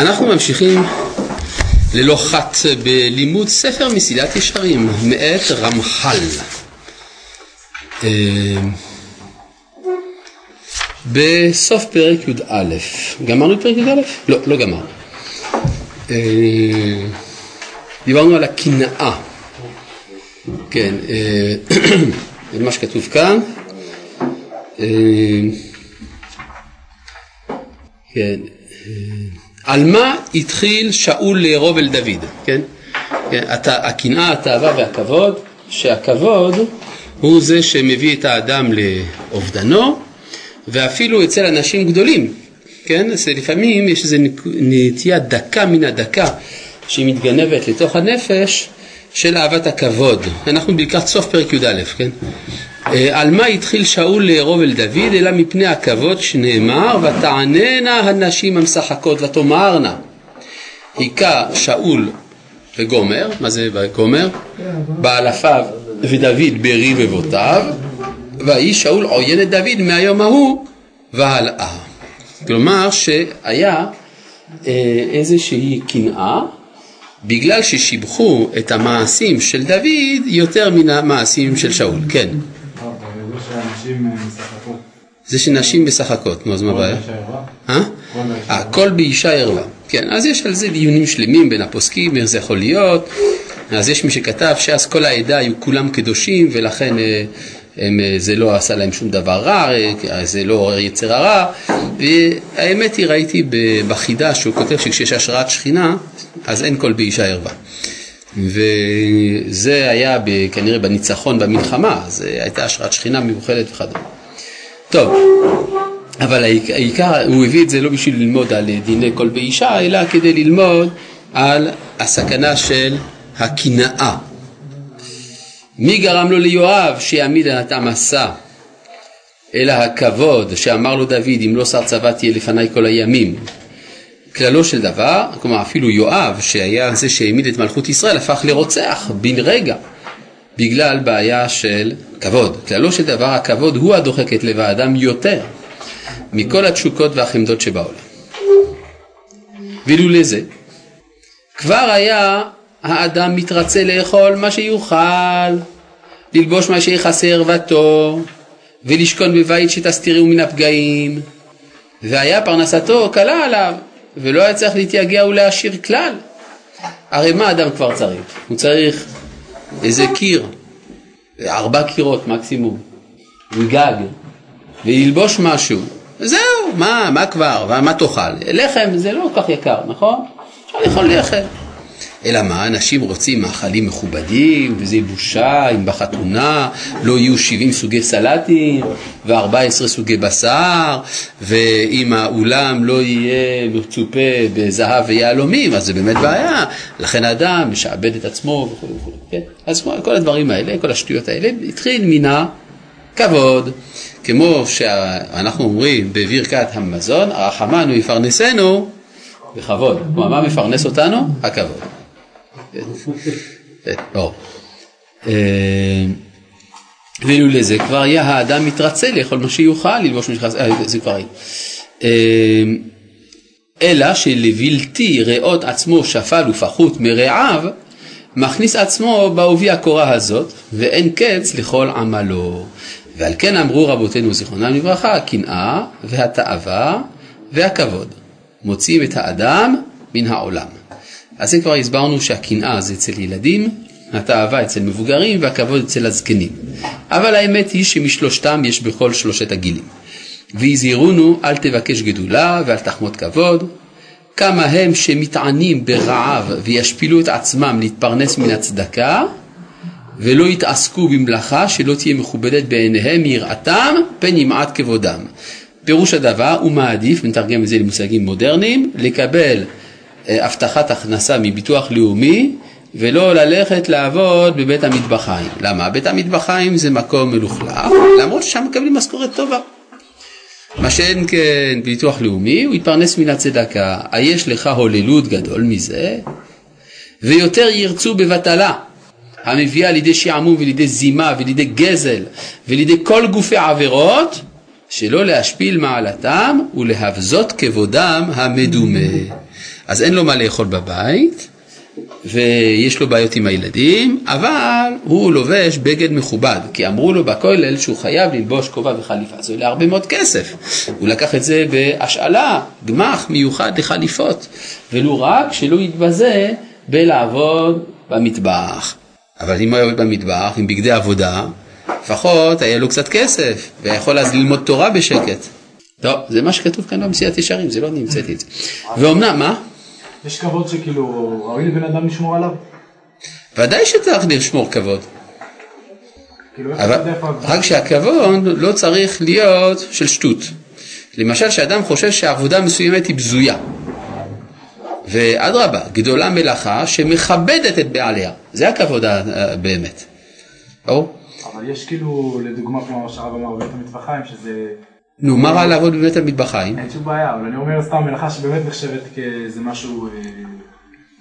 אנחנו ממשיכים ללא חת בלימוד ספר מסילת ישרים מאת רמח"ל. אה, בסוף פרק י"א, גמרנו את פרק י"א? לא, לא גמרנו. אה, דיברנו על הקנאה, כן, אה, זה מה שכתוב כאן. כן. על מה התחיל שאול לארוב אל דוד, כן? כן הקנאה, התאווה והכבוד, שהכבוד הוא זה שמביא את האדם לאובדנו, ואפילו אצל אנשים גדולים, כן? אז לפעמים יש איזו נטייה דקה מן הדקה שהיא מתגנבת לתוך הנפש של אהבת הכבוד. אנחנו לקראת סוף פרק י"א, כן? אה, על מה התחיל שאול לארוב אל דוד, אלא מפני הכבוד שנאמר, ותעננה הנשים המשחקות ותאמרנה. היכה שאול וגומר, מה זה גומר? באלפיו ודוד ברבבותיו, והאיש שאול עוין את דוד מהיום ההוא והלאה. כלומר שהיה אה, איזושהי קנאה בגלל ששיבחו את המעשים של דוד יותר מן המעשים של שאול, כן. זה שנשים משחקות, נו אז מה הבעיה? אה? הכל באישה ערווה. כן, אז יש על זה דיונים שלמים בין הפוסקים, איך זה יכול להיות. אז יש מי שכתב שאז כל העדה היו כולם קדושים ולכן אה, הם, אה, זה לא עשה להם שום דבר רע, אה, זה לא עורר יצר הרע. והאמת היא, ראיתי בחידה שהוא כותב שכשיש השראת שכינה, אז אין כל באישה ערווה. וזה היה כנראה בניצחון במלחמה, זו הייתה השראת שכינה מיוחדת וכדומה. טוב, אבל העיקר, הוא הביא את זה לא בשביל ללמוד על דיני כל באישה, אלא כדי ללמוד על הסכנה של הקנאה. מי גרם לו ליואב שיעמיד את המסע? אלא הכבוד שאמר לו דוד, אם לא שר צבא תהיה לפניי כל הימים. כללו של דבר, כלומר אפילו יואב שהיה זה שהעמיד את מלכות ישראל הפך לרוצח בן רגע בגלל בעיה של כבוד. כללו של דבר הכבוד הוא הדוחק את לב האדם יותר מכל התשוקות והחמדות שבעולם. ואילולא זה, כבר היה האדם מתרצה לאכול מה שיוכל, ללבוש מה שיכסה ערוותו, ולשכון בבית שתסתירו מן הפגעים, והיה פרנסתו קלה עליו, ולא היה צריך להתייגע ולהשאיר כלל. הרי מה אדם כבר צריך? הוא צריך איזה קיר, ארבע קירות מקסימום, וגג, וללבוש משהו. זהו, מה, מה כבר, ומה תאכל? לחם זה לא כל כך יקר, נכון? אפשר לאכול לחם. אלא מה, אנשים רוצים מאכלים מכובדים, וזה בושה אם בחתונה לא יהיו 70 סוגי סלטים ו-14 סוגי בשר, ואם האולם לא יהיה מצופה בזהב ויהלומים, אז זה באמת בעיה. לכן האדם משעבד את עצמו וכו' וכו'. כן? אז כל הדברים האלה, כל השטויות האלה, התחיל מן הכבוד. כמו שאנחנו אומרים בברכת המזון, הרחמנו יפרנסנו בכבוד. כלומר, מה מפרנס אותנו? הכבוד. אה, ואילו לזה כבר היה האדם מתרצה לאכול מה שיוכל, ללבוש משחק, אה, זה כבר היה. אלא שלבלתי ראות עצמו שפל ופחות מרעיו, מכניס עצמו בעובי הקורה הזאת, ואין קץ לכל עמלו. ועל כן אמרו רבותינו זיכרונם לברכה, הקנאה והתאווה והכבוד מוציאים את האדם מן העולם. אז זה כבר הסברנו שהקנאה זה אצל ילדים, התאווה אצל מבוגרים והכבוד אצל הזקנים. אבל האמת היא שמשלושתם יש בכל שלושת הגילים. והזהירונו אל תבקש גדולה ואל תחמוד כבוד, כמה הם שמתענים ברעב וישפילו את עצמם להתפרנס מן הצדקה ולא יתעסקו במלאכה שלא תהיה מכובדת בעיניהם מיראתם פן ימעט כבודם. פירוש הדבר הוא מעדיף, נתרגם את זה למושגים מודרניים, לקבל הבטחת הכנסה מביטוח לאומי ולא ללכת לעבוד בבית המטבחיים. למה? בית המטבחיים זה מקום מלוכלך, למרות ששם מקבלים משכורת טובה. מה שאין כן ביטוח לאומי, הוא יתפרנס מן הצדקה. היש לך הוללות גדול מזה? ויותר ירצו בבטלה, המביאה לידי שעמום ולידי זימה ולידי גזל ולידי כל גופי עבירות, שלא להשפיל מעלתם ולהבזות כבודם המדומה. אז אין לו מה לאכול בבית, ויש לו בעיות עם הילדים, אבל הוא לובש בגד מכובד, כי אמרו לו בכולל שהוא חייב ללבוש כובע וחליפה, זה עולה הרבה מאוד כסף. הוא לקח את זה בהשאלה, גמח מיוחד לחליפות, ולו רק שלא יתבזה בלעבוד במטבח. אבל אם הוא היה עובד במטבח עם בגדי עבודה, לפחות היה לו קצת כסף, ויכול אז ללמוד תורה בשקט. טוב, זה מה שכתוב כאן במסיעת ישרים, זה לא נמצאתי את זה. ואומנם, מה? יש כבוד שכאילו ראוי לבן אדם לשמור עליו? ודאי שצריך לשמור כבוד. כאילו אבל. רק שהכבוד לא צריך להיות של שטות. למשל, שאדם חושב שעבודה מסוימת היא בזויה. ואדרבה, גדולה מלאכה שמכבדת את בעליה. זה הכבוד באמת. ברור? אבל יש כאילו, לדוגמה, כמו שהרב אמר בבית המטבחיים, שזה... נו, מה רע לעבוד בבית המטבחיים? אין שום בעיה, אבל אני אומר סתם מלאכה שבאמת נחשבת כאיזה משהו, אה,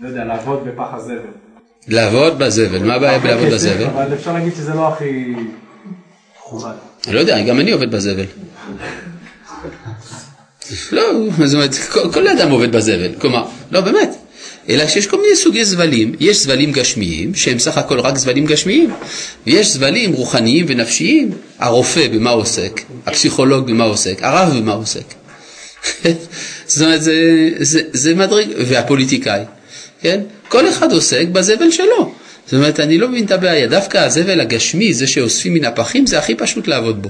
לא יודע, לעבוד בפח הזבל. לעבוד בזבל, מה הבעיה בלעבוד בזבל? אבל אפשר להגיד שזה לא הכי מכובד. אני לא יודע, גם אני עובד בזבל. לא, זאת אומרת, כל אדם עובד בזבל, כלומר, לא באמת, אלא שיש כל מיני סוגי זבלים, יש זבלים גשמיים, שהם סך הכל רק זבלים גשמיים, ויש זבלים רוחניים ונפשיים, הרופא במה עוסק, הפסיכולוג במה עוסק, הרב במה עוסק. זאת אומרת, זה, זה, זה מדריג, והפוליטיקאי, כן? כל אחד עוסק בזבל שלו. זאת אומרת, אני לא מבין את הבעיה, דווקא הזבל הגשמי, זה שאוספים מן הפחים, זה הכי פשוט לעבוד בו.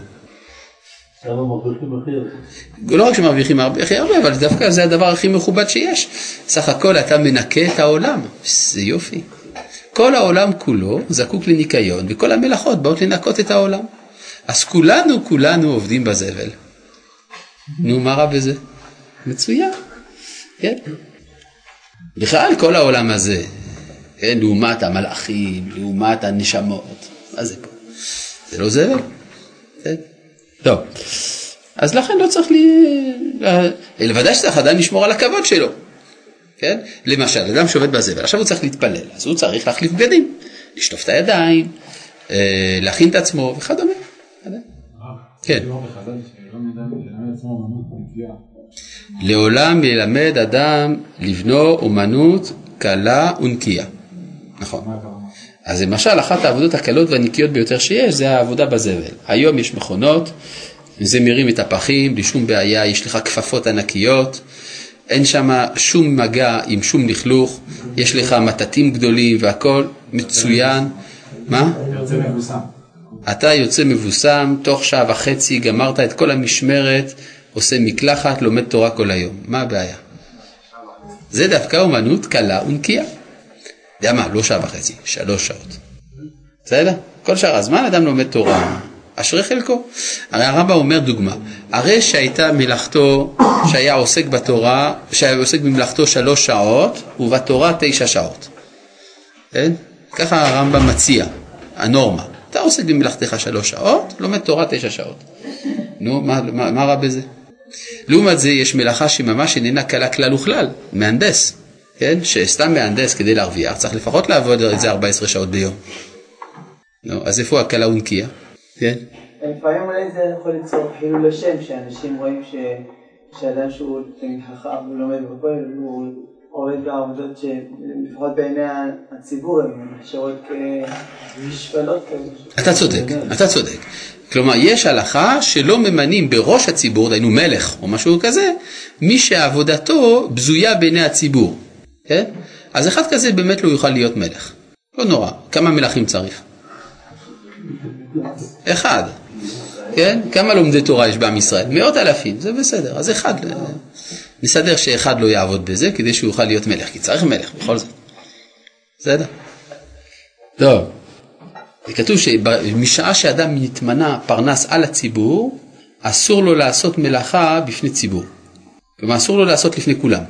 לא רק שמרוויחים הכי הרבה, אבל דווקא זה הדבר הכי מכובד שיש. סך הכל אתה מנקה את העולם, זה יופי. כל העולם כולו זקוק לניקיון, וכל המלאכות באות לנקות את העולם. אז כולנו, כולנו עובדים בזבל. נו, מה רע בזה? מצוין, כן. בכלל, כל העולם הזה, כן, לעומת המלאכים, לעומת הנשמות, מה זה פה? זה לא זבל, כן. טוב, אז לכן לא צריך לי... לוודאי שצריך עדיין לשמור על הכבוד שלו, כן? למשל, אדם שעובד בזבל, עכשיו הוא צריך להתפלל, אז הוא צריך להחליף בגדים, לשטוף את הידיים, אה, להכין את עצמו וכדומה. כן. לעולם ילמד אדם לבנו אומנות קלה ונקייה. נכון. אז למשל, אחת העבודות הקלות והנקיות ביותר שיש, זה העבודה בזבל. היום יש מכונות, זה מרים את הפחים, בלי שום בעיה, יש לך כפפות ענקיות, אין שם שום מגע עם שום לכלוך, יש לך מטטים גדולים והכל מצוין. מה? אתה יוצא מבוסם, תוך שעה וחצי גמרת את כל המשמרת, עושה מקלחת, לומד תורה כל היום. מה הבעיה? זה דווקא אומנות קלה ונקייה. יודע מה, לא שעה וחצי, שלוש שעות. בסדר? כל שאר הזמן אדם לומד תורה, אשרי חלקו. הרי הרמב"ם אומר דוגמה, הרי שהייתה מלאכתו, שהיה עוסק בתורה, שהיה עוסק במלאכתו שלוש שעות, ובתורה תשע שעות. כן? ככה הרמב"ם מציע, הנורמה. אתה עוסק במלאכתך שלוש שעות, לומד תורה תשע שעות. נו, מה, מה, מה רע בזה? לעומת זה יש מלאכה שממש איננה קלה כלל וכלל, מהנדס, כן? שסתם מהנדס כדי להרוויח צריך לפחות לעבוד את זה 14 שעות ביום. נו, אז איפה הקלה ונקייה? כן? לפעמים אולי זה יכול ליצור חילול השם, שאנשים רואים ש... שאדם שהוא חכם ולומד בכולל, הוא עובד בעבודות שלפחות בעיני הציבור הן נחשבות כשפלות כאלה. אתה צודק, אתה צודק. כלומר, יש הלכה שלא ממנים בראש הציבור, דהיינו מלך או משהו כזה, מי שעבודתו בזויה בעיני הציבור. כן? אז אחד כזה באמת לא יוכל להיות מלך. לא נורא. כמה מלכים צריך? אחד. כן? כמה לומדי תורה יש בעם ישראל? מאות אלפים, זה בסדר. אז אחד, נסדר שאחד לא יעבוד בזה כדי שהוא יוכל להיות מלך, כי צריך מלך בכל זאת. בסדר? טוב. כתוב שמשעה שאדם נתמנה פרנס על הציבור, אסור לו לעשות מלאכה בפני ציבור. כלומר, אסור לו לעשות לפני כולם.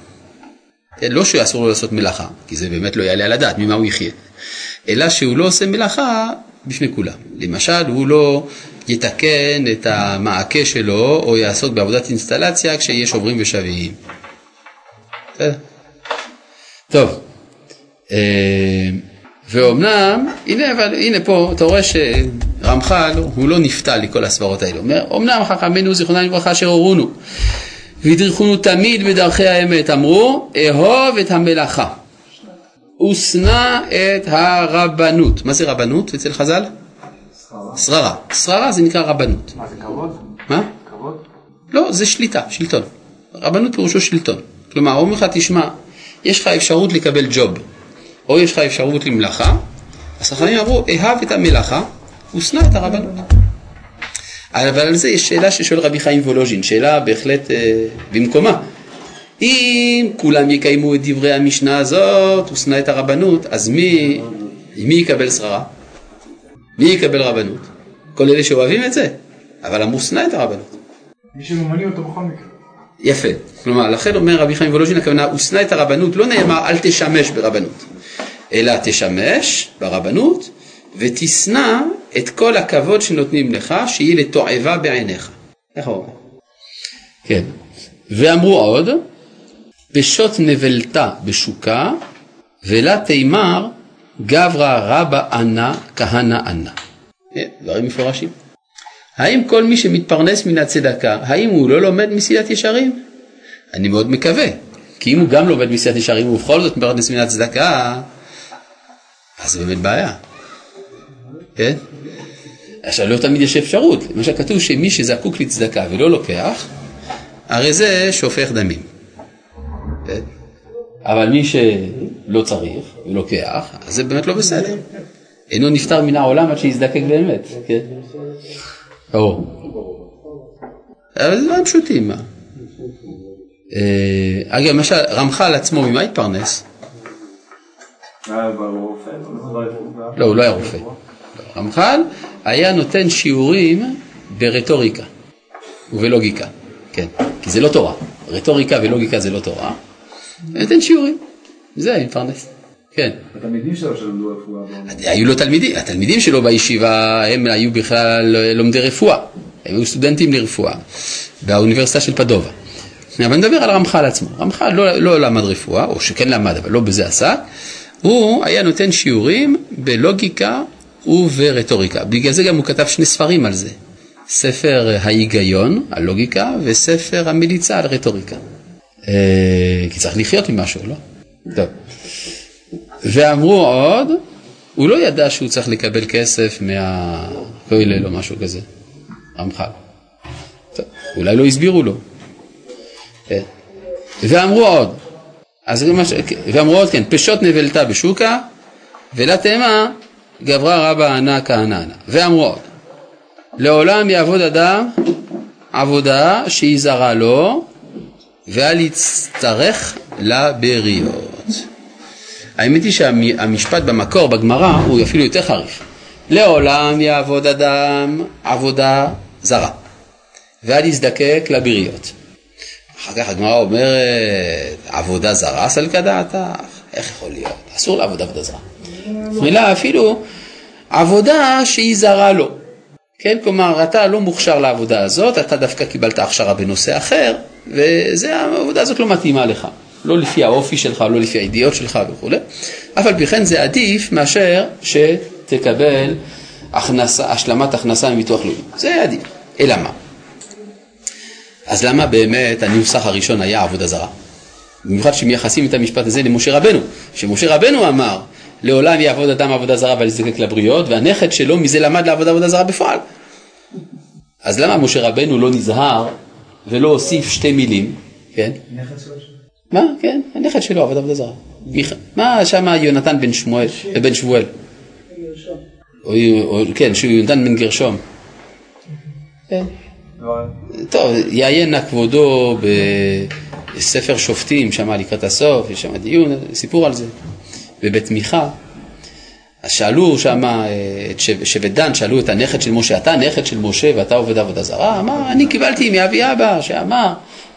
לא שאסור לו לעשות מלאכה, כי זה באמת לא יעלה על הדעת, ממה הוא יחיה. אלא שהוא לא עושה מלאכה בפני כולם. למשל, הוא לא יתקן את המעקה שלו, או יעסוק בעבודת אינסטלציה כשיש עוברים ושבים. בסדר? טוב. אה, ואומנם, הנה, אבל, הנה פה, אתה רואה שרמח"ל הוא לא נפתע לכל הסברות האלה. הוא אומר, אמנם חכמינו זיכרונם לברכה אשר הורונו, והדריכונו תמיד בדרכי האמת, אמרו, אהוב את המלאכה, ושנא את הרבנות. מה זה רבנות אצל חז"ל? שררה. שררה זה נקרא רבנות. מה זה כבוד? מה? כבוד? לא, זה שליטה, שלטון. רבנות פירושו שלטון. כלומר, אומרים לך, תשמע, יש לך אפשרות לקבל ג'וב, או יש לך אפשרות למלאכה, אז חכמים אמרו, אהב את המלאכה ושנא את הרבנות. אבל על זה יש שאלה ששואל רבי חיים וולוז'ין, שאלה בהחלט אה, במקומה. אם כולם יקיימו את דברי המשנה הזאת, ושנא את הרבנות, אז מי, מי יקבל שררה? מי יקבל רבנות? כל אלה שאוהבים את זה, אבל אמרו שנא את הרבנות. מי שממנים אותו בכל מקרה. יפה. כלומר, לכן אומר רבי חיים וולוז'ין, הכוונה, ושנא את הרבנות, לא נאמר אל תשמש ברבנות, אלא תשמש ברבנות ותשנא את כל הכבוד שנותנים לך, שיהיה לתועבה בעיניך. איך הוא? כן. ואמרו עוד, פשוט נבלתה בשוקה, ולה תימר גברא רבא ענה כהנא ענה. אה, דברים מפורשים. האם כל מי שמתפרנס מן הצדקה, האם הוא לא לומד מסילת ישרים? אני מאוד מקווה, כי אם הוא גם לומד מסילת ישרים ובכל זאת מתפרנס מן הצדקה, אז זה באמת בעיה. כן? עכשיו לא תמיד יש אפשרות, למשל כתוב שמי שזקוק לצדקה ולא לוקח, הרי זה שופך דמים. אבל מי שלא צריך ולוקח, אז זה באמת לא בסדר. אינו נפטר מן העולם עד שיזדקק באמת, כן? ברור. אבל זה דברים פשוטים? אה, אגב, למשל, רמח"ל עצמו, ממה התפרנס? לא, הוא לא היה רופא. רמח"ל היה נותן שיעורים ברטוריקה ובלוגיקה, כן, כי זה לא תורה, רטוריקה ולוגיקה זה לא תורה, נותן שיעורים, זה היה מפרנס, כן. התלמידים שלו שלמדו רפואה. היו לו תלמידים, התלמידים שלו בישיבה הם היו בכלל לומדי רפואה, הם היו סטודנטים לרפואה באוניברסיטה של פדובה. אבל אני מדבר על רמח"ל עצמו, רמח"ל לא, לא למד רפואה, או שכן למד אבל לא בזה עסק, הוא היה נותן שיעורים בלוגיקה וברטוריקה. בגלל זה גם הוא כתב שני ספרים על זה. ספר ההיגיון, הלוגיקה, וספר המליצה על רטוריקה. אה, כי צריך לחיות ממשהו, לא? טוב. ואמרו עוד, הוא לא ידע שהוא צריך לקבל כסף מהכולל או משהו כזה, רמח"ל. אולי לא הסבירו לו. כן. ואמרו עוד, אז ואמרו עוד כן, פשוט נבלתה בשוקה, ולתאמה גברה רבה ענה כהננה. ואמרו עוד, לעולם יעבוד אדם עבודה שהיא זרה לו, ואל יצטרך לבריות. האמת היא שהמשפט במקור, בגמרא, הוא אפילו יותר חריף. לעולם יעבוד אדם עבודה זרה, ואל יזדקק לבריות. אחר כך הגמרא אומרת, עבודה זרה סלקא דעתך? איך יכול להיות? אסור לעבוד עבודה זרה. מילה אפילו עבודה שהיא זרה לו. כן, כלומר, אתה לא מוכשר לעבודה הזאת, אתה דווקא קיבלת הכשרה בנושא אחר, והעבודה הזאת לא מתאימה לך. לא לפי האופי שלך, לא לפי הידיעות שלך וכולי, אף על פי כן זה עדיף מאשר שתקבל הכנסה, השלמת הכנסה מביטוח לאומי. זה עדיף. אלא מה? אז למה באמת הנוסח הראשון היה עבודה זרה? במיוחד שמייחסים את המשפט הזה למשה רבנו, שמשה רבנו אמר לעולם יעבוד אדם עבודה זרה ועל יזדקק לבריות, והנכד שלו מזה למד לעבוד עבודה זרה בפועל. אז למה משה רבנו לא נזהר ולא הוסיף שתי מילים, כן? נכד שלו? מה? כן, הנכד שלו עבד עבודה זרה. מה שם יונתן בן שמואל, בן שמואל? כן, שהוא יונתן בן גרשום. כן. טוב, יעיין נא כבודו בספר שופטים, שם לקראת הסוף, יש שם דיון, סיפור על זה, בבית מיכה. אז שאלו שם את שבט דן, שאלו את הנכד של משה, אתה נכד של משה ואתה עובד עבודה זרה? אמר, אני קיבלתי מאבי אבא שאמר,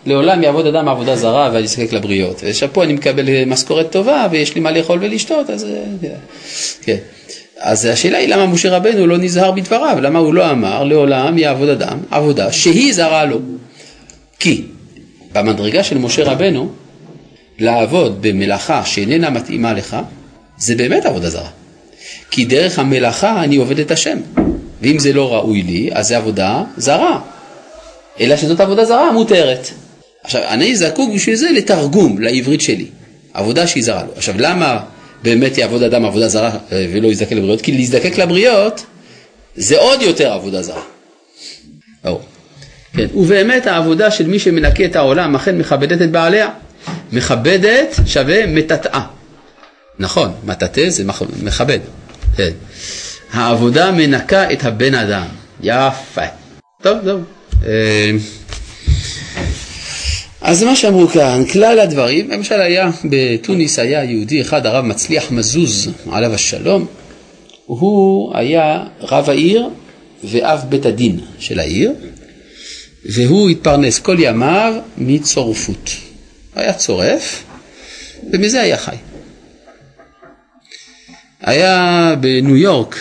לעולם יעבוד אדם עבודה זרה ואני אזדקק לבריות. ושפה אני מקבל משכורת טובה ויש לי מה לאכול ולשתות, אז כן. אז השאלה היא למה משה רבנו לא נזהר בדבריו, למה הוא לא אמר לעולם יעבוד אדם עבודה שהיא זרה לו. כי במדרגה של משה רבנו, לעבוד במלאכה שאיננה מתאימה לך, זה באמת עבודה זרה. כי דרך המלאכה אני עובד את השם, ואם זה לא ראוי לי, אז זה עבודה זרה. אלא שזאת עבודה זרה מותרת. עכשיו, אני זקוק בשביל זה לתרגום לעברית שלי, עבודה שהיא זרה לו. עכשיו, למה באמת יעבוד אדם עבודה זרה אה, ולא יזדקק לבריות? כי להזדקק לבריות זה עוד יותר עבודה זרה. ברור. כן, ובאמת העבודה של מי שמנקה את העולם אכן מכבדת את בעליה. מכבדת שווה מטאטאה. נכון, מטאטא זה מכבד. כן. העבודה מנקה את הבן אדם. יפה. טוב, טוב. אה, אז מה שאמרו כאן, כלל הדברים, למשל היה בתוניס היה יהודי אחד, הרב מצליח מזוז, עליו השלום, הוא היה רב העיר ואב בית הדין של העיר, והוא התפרנס כל ימיו מצורפות. היה צורף, ומזה היה חי. היה בניו יורק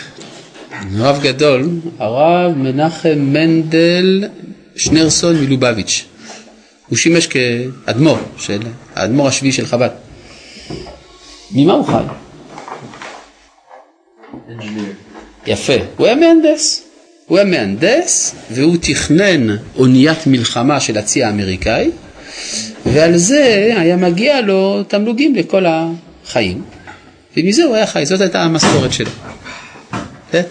רב גדול, הרב מנחם מנדל שנרסון מלובביץ'. הוא שימש כאדמו"ר, של, האדמו"ר השביעי של חב"ד. ממה הוא חי? יפה, הוא היה מהנדס. הוא היה מהנדס והוא תכנן אוניית מלחמה של הצי האמריקאי ועל זה היה מגיע לו תמלוגים לכל החיים ומזה הוא היה חי, זאת הייתה המשכורת שלו. כן?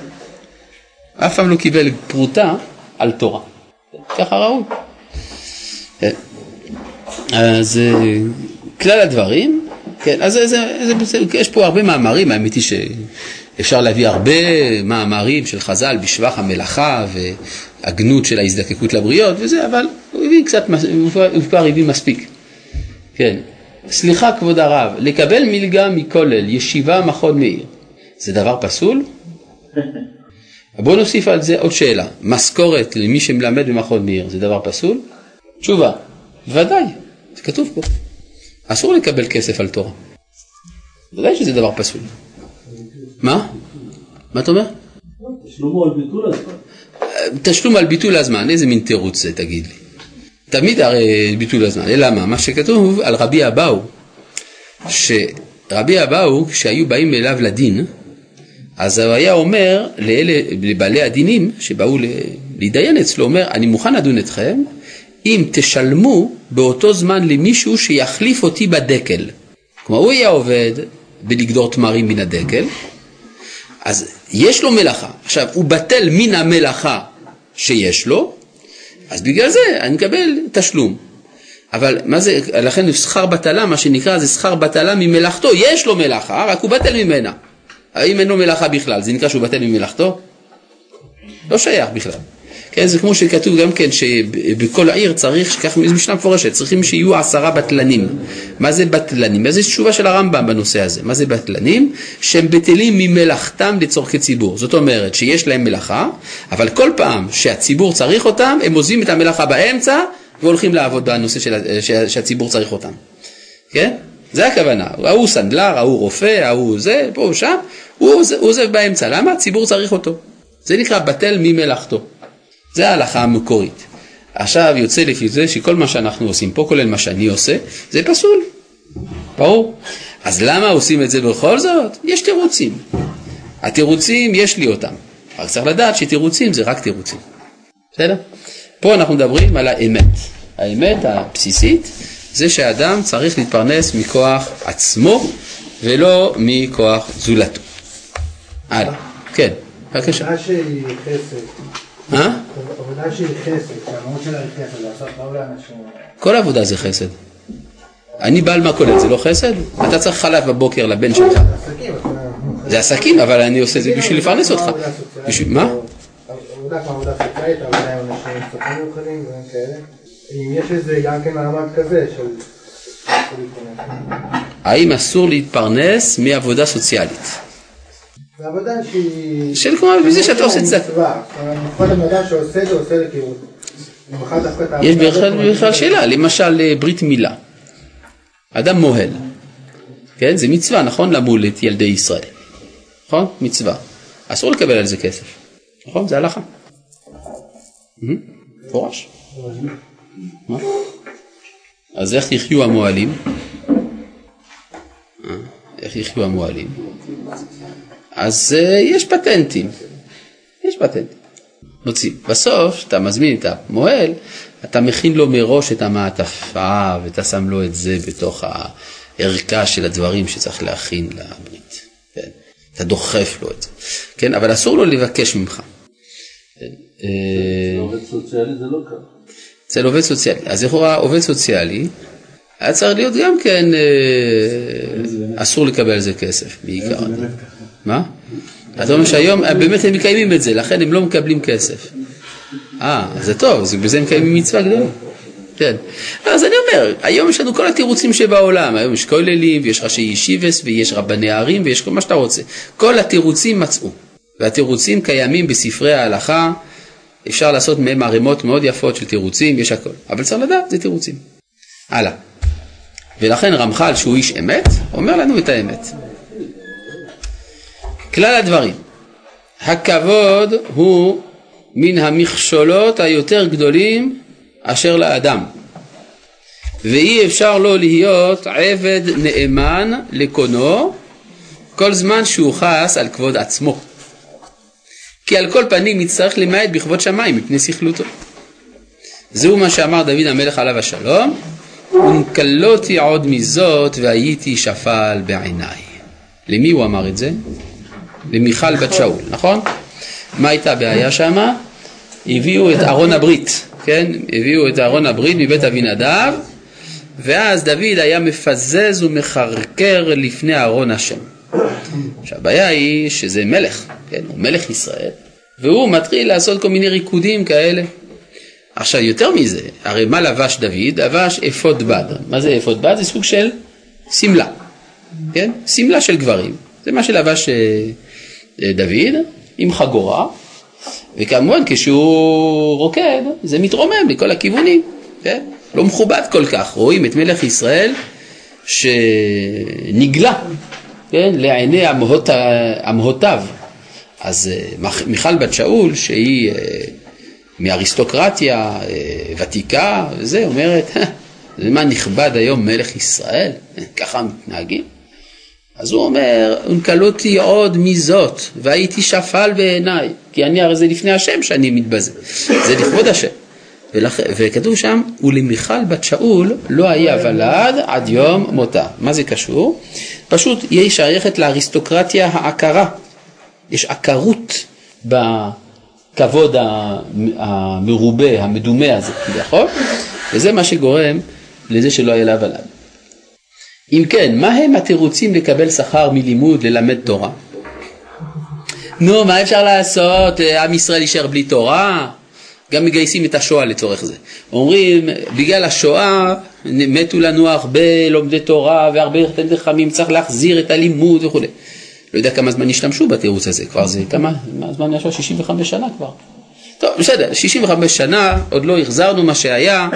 אף פעם לא קיבל פרוטה על תורה. ככה ראוי. כן. אז אה, כלל הדברים, כן, אז זה, זה, זה, יש פה הרבה מאמרים, האמת היא שאפשר להביא הרבה מאמרים של חז"ל בשבח המלאכה והגנות של ההזדקקות לבריות וזה, אבל הוא הבין קצת, הוא כבר הבין מספיק. כן, סליחה כבוד הרב, לקבל מלגה מכולל, ישיבה מכון מאיר, זה דבר פסול? בואו נוסיף על זה עוד שאלה, משכורת למי שמלמד במכון מאיר זה דבר פסול? תשובה, ודאי, זה כתוב פה. אסור לקבל כסף על תורה. ודאי שזה דבר פסול. מה? מה אתה אומר? תשלומו על ביטול הזמן. תשלום על ביטול הזמן, איזה מין תירוץ זה תגיד לי? תמיד הרי ביטול הזמן, אלא מה? מה שכתוב על רבי אבאו, שרבי אבאו, כשהיו באים אליו לדין, אז הוא היה אומר לאלה, לבעלי הדינים שבאו להתדיין אצלו, אומר, אני מוכן לדון אתכם אם תשלמו באותו זמן למישהו שיחליף אותי בדקל. כלומר, הוא היה עובד בלגדור תמרים מן הדקל, אז יש לו מלאכה. עכשיו, הוא בטל מן המלאכה שיש לו, אז בגלל זה אני מקבל תשלום. אבל מה זה, לכן שכר בטלה, מה שנקרא זה שכר בטלה ממלאכתו, יש לו מלאכה, רק הוא בטל ממנה. האם אין לו מלאכה בכלל, זה נקרא שהוא בטל ממלאכתו? לא שייך בכלל. כן, זה כמו שכתוב גם כן שבכל העיר צריך, כך משנה מפורשת, צריכים שיהיו עשרה בטלנים. מה זה בטלנים? אז יש תשובה של הרמב"ם בנושא הזה. מה זה בטלנים? שהם בטלים ממלאכתם לצורכי ציבור. זאת אומרת שיש להם מלאכה, אבל כל פעם שהציבור צריך אותם, הם עוזבים את המלאכה באמצע והולכים לעבוד בנושא של, שהציבור צריך אותם. כן? זה הכוונה, ההוא סנדלר, ההוא רופא, ההוא זה, פה ושם, הוא עוזב באמצע, למה? הציבור צריך אותו. זה נקרא בטל ממלאכתו. זה ההלכה המקורית. עכשיו יוצא לפי זה שכל מה שאנחנו עושים פה, כולל מה שאני עושה, זה פסול. ברור. אז למה עושים את זה בכל זאת? יש תירוצים. התירוצים, יש לי אותם. רק צריך לדעת שתירוצים זה רק תירוצים. בסדר? פה אנחנו מדברים על האמת. האמת הבסיסית זה שאדם צריך להתפרנס מכוח עצמו ולא מכוח זולתו. הלאה. כן, בבקשה. עבודה שהיא חסד. אה? עבודה שהיא חסד, שהמהות שלה היא חסד, לעשות טוב לאנשים. כל עבודה זה חסד. אני בעל מכולת, זה לא חסד? אתה צריך חלב בבוקר לבן שלך. זה עסקים, אבל אני עושה את זה בשביל לפרנס אותך. מה? עבודה כמו עבודה סוציאלית, עבודה עם אנשים צרכים מיוחדים, דברים כאלה. אם יש איזה גם כן מעמד כזה של... האם אסור להתפרנס מעבודה סוציאלית? זה עבודה שהיא... של כמו מזה שאתה עושה. מצווה. אדם שעושה את זה, זה כאילו... יש בכלל שאלה, למשל אה, ברית מילה. אדם מוהל, כן? זה מצווה, נכון? למול את ילדי ישראל. נכון? מצווה. אסור לקבל על זה כסף. נכון? זה הלכה. מפורש. אז איך יחיו המוהלים? אה, איך יחיו המוהלים? אז אה, יש פטנטים. יש פטנטים. מוציא. בסוף, כשאתה מזמין את המוהל, אתה מכין לו מראש את המעטפה ואתה שם לו את זה בתוך הערכה של הדברים שצריך להכין לברית. כן? אתה דוחף לו את זה. כן? אבל אסור לו לבקש ממך. כן? אה, עובד סוציאלי זה לא ככה. אצל עובד סוציאלי. אז לכאורה עובד סוציאלי היה צריך להיות גם כן, אה, אסור לקבל על זה כסף בעיקר. מה? אתה אומר שהיום אה, באמת הם מקיימים את זה, לכן הם לא מקבלים כסף. אה, זה טוב, אז בזה הם מקיימים מצווה גדולה. כן. אז אני אומר, היום יש לנו כל התירוצים שבעולם, היום יש כוללים ויש ראשי ישיבס ויש רבני ערים ויש כל מה שאתה רוצה. כל התירוצים מצאו, והתירוצים קיימים בספרי ההלכה, אפשר לעשות מהם ערימות מאוד יפות של תירוצים, יש הכל. אבל צריך לדעת, זה תירוצים. הלאה. ולכן רמח"ל, שהוא איש אמת, אומר לנו את האמת. כלל הדברים, הכבוד הוא מן המכשולות היותר גדולים אשר לאדם, ואי אפשר לו להיות עבד נאמן לקונו כל זמן שהוא חס על כבוד עצמו. כי על כל פנים יצטרך למעט בכבוד שמיים מפני סכלותו. זהו מה שאמר דוד המלך עליו השלום, ונקלותי עוד מזאת והייתי שפל בעיניי. למי הוא אמר את זה? למיכל בת שאול, נכון? מה הייתה הבעיה שמה? הביאו את ארון הברית, כן? הביאו את ארון הברית מבית אבינדב, ואז דוד היה מפזז ומחרקר לפני ארון השם. שהבעיה היא שזה מלך, כן? הוא מלך ישראל, והוא מתחיל לעשות כל מיני ריקודים כאלה. עכשיו יותר מזה, הרי מה לבש דוד? לבש אפוד בד. מה זה אפוד בד? זה סוג של שמלה, כן? שמלה של גברים. זה מה שלבש אה, דוד עם חגורה, וכמובן כשהוא רוקד זה מתרומם מכל הכיוונים, כן? לא מכובד כל כך, רואים את מלך ישראל שנגלה, כן? לעיני אמהותיו. אז אה, מיכל בת שאול שהיא מאריסטוקרטיה ותיקה, וזה, אומרת, זה מה נכבד היום מלך ישראל? ככה מתנהגים? אז הוא אומר, ונקלותי עוד מזאת, והייתי שפל בעיניי, כי אני הרי זה לפני השם שאני מתבזה, זה לכבוד השם. ולכ... וכתוב שם, ולמיכל בת שאול לא היה ולד עד יום מותה. מה זה קשור? פשוט היא שייכת לאריסטוקרטיה העקרה. יש עקרות בכבוד המרובה, המדומה הזה כביכול, וזה מה שגורם לזה שלא היה לה ולד. אם כן, מה הם התירוצים לקבל שכר מלימוד, ללמד תורה? נו, מה אפשר לעשות? עם ישראל יישאר בלי תורה? גם מגייסים את השואה לצורך זה. אומרים, בגלל השואה מתו לנו הרבה לומדי תורה והרבה תלמידי חכמים, צריך להחזיר את הלימוד וכו'. לא יודע כמה זמן השתמשו בתירוץ הזה, כבר זה כמה, מה זמן ישב? 65 שנה כבר. טוב, בסדר, 65 שנה, עוד לא החזרנו מה שהיה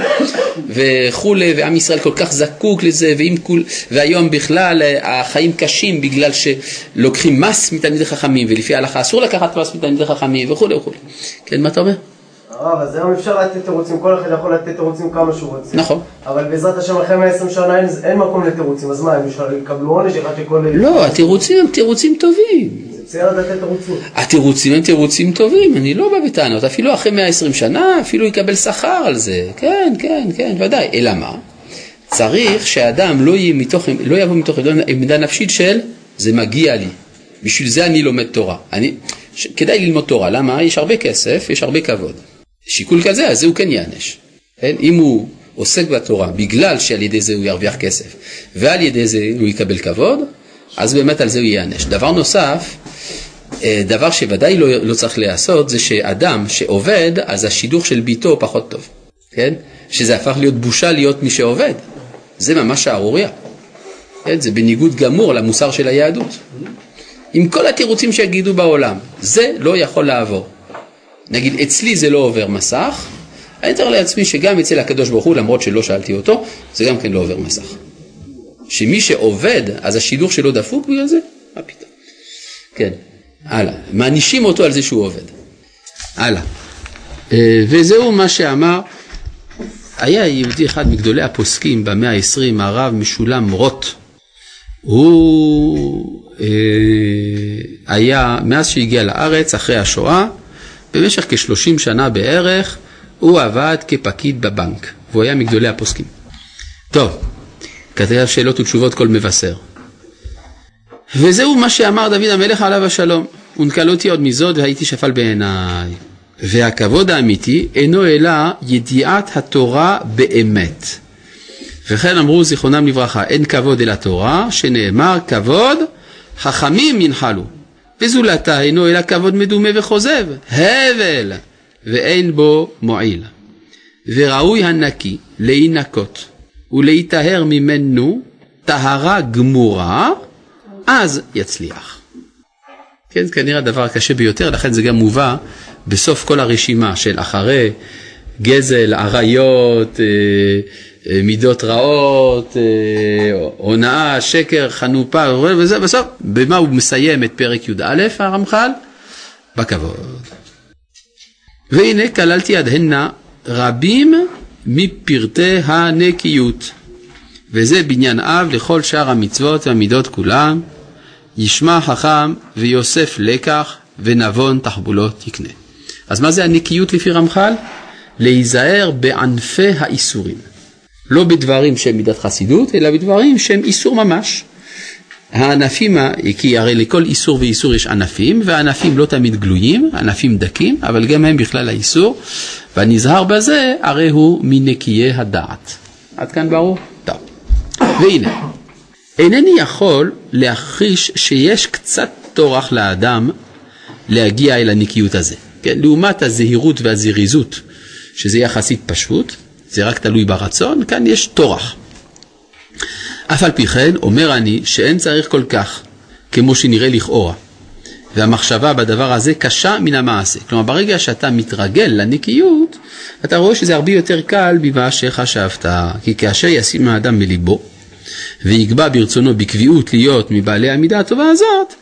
וכולי, ועם ישראל כל כך זקוק לזה, כול, והיום בכלל אה, החיים קשים בגלל שלוקחים מס מתלמידי חכמים, ולפי ההלכה אסור לקחת מס מתלמידי חכמים וכולי וכולי. כן, מה אתה אומר? הרב, אז היום אפשר לתת תירוצים, כל אחד יכול לתת תירוצים כמה שהוא רוצה. נכון. אבל בעזרת השם אחרי 120 שנה אין, אין מקום לתירוצים, אז מה, הם יקבלו עונש אחד שכל... לא, התירוצים הם תירוצים טובים. זה. התירוצים הם תירוצים טובים, אני לא בא בטענות, אפילו אחרי 120 שנה, אפילו יקבל שכר על זה, כן, כן, כן, ודאי. אלא מה? צריך שאדם לא, מתוך, לא יבוא מתוך עמדה נפשית של זה מגיע לי, בשביל זה אני לומד תורה. אני, ש, כדאי ללמוד תורה, למה? יש הרבה כסף, יש הרבה כבוד. שיקול כזה, אז זה הוא כן ייענש. כן? אם הוא עוסק בתורה בגלל שעל ידי זה הוא ירוויח כסף ועל ידי זה הוא יקבל כבוד, אז באמת על זה הוא ייענש. דבר נוסף, אה, דבר שוודאי לא, לא צריך להיעשות, זה שאדם שעובד, אז השידוך של ביתו פחות טוב, כן? שזה הפך להיות בושה להיות מי שעובד. זה ממש שערורייה. כן? זה בניגוד גמור למוסר של היהדות. עם כל התירוצים שיגידו בעולם, זה לא יכול לעבור. נגיד, אצלי זה לא עובר מסך, אני אתאר לעצמי שגם אצל הקדוש ברוך הוא, למרות שלא שאלתי אותו, זה גם כן לא עובר מסך. שמי שעובד, אז השידוך שלו דפוק בגלל זה? מה פתאום? כן, הלאה. מענישים אותו על זה שהוא עובד. הלאה. אה, וזהו מה שאמר, היה יהודי אחד מגדולי הפוסקים במאה ה-20, הרב משולם רוט. הוא אה, היה, מאז שהגיע לארץ, אחרי השואה, במשך כשלושים שנה בערך הוא עבד כפקיד בבנק, והוא היה מגדולי הפוסקים. טוב, כתב שאלות ותשובות כל מבשר. וזהו מה שאמר דוד המלך עליו השלום. ונקל אותי עוד מזאת והייתי שפל בעיניי. והכבוד האמיתי אינו אלא ידיעת התורה באמת. וכן אמרו זיכרונם לברכה, אין כבוד אל התורה, שנאמר כבוד חכמים ינחלו. וזולתה אינו אלא כבוד מדומה וכוזב, הבל, ואין בו מועיל. וראוי הנקי להינקות ולהיטהר ממנו טהרה גמורה, אז יצליח. כן, זה כנראה הדבר הקשה ביותר, לכן זה גם מובא בסוף כל הרשימה של אחרי גזל, עריות, אה, אה, מידות רעות, אה, הונאה, שקר, חנופה, וזה בסוף, במה הוא מסיים את פרק י"א הרמח"ל? בכבוד. והנה כללתי עד הנה רבים מפרטי הנקיות, וזה בניין אב לכל שאר המצוות והמידות כולם, ישמע חכם ויוסף לקח ונבון תחבולות יקנה. אז מה זה הנקיות לפי רמח"ל? להיזהר בענפי האיסורים. לא בדברים שהם מידת חסידות, אלא בדברים שהם איסור ממש. הענפים, כי הרי לכל איסור ואיסור יש ענפים, והענפים לא תמיד גלויים, ענפים דקים, אבל גם הם בכלל האיסור, והנזהר בזה הרי הוא מנקיי הדעת. עד כאן ברור? טוב. והנה, אינני יכול להכחיש שיש קצת טורח לאדם להגיע אל הנקיות הזה. כן? לעומת הזהירות והזריזות, שזה יחסית פשוט, זה רק תלוי ברצון, כאן יש טורח. אף על פי כן, אומר אני שאין צריך כל כך, כמו שנראה לכאורה. והמחשבה בדבר הזה קשה מן המעשה. כלומר, ברגע שאתה מתרגל לנקיות, אתה רואה שזה הרבה יותר קל ממה שחשבת. כי כאשר ישים האדם מליבו, ויקבע ברצונו בקביעות להיות מבעלי המידה הטובה הזאת,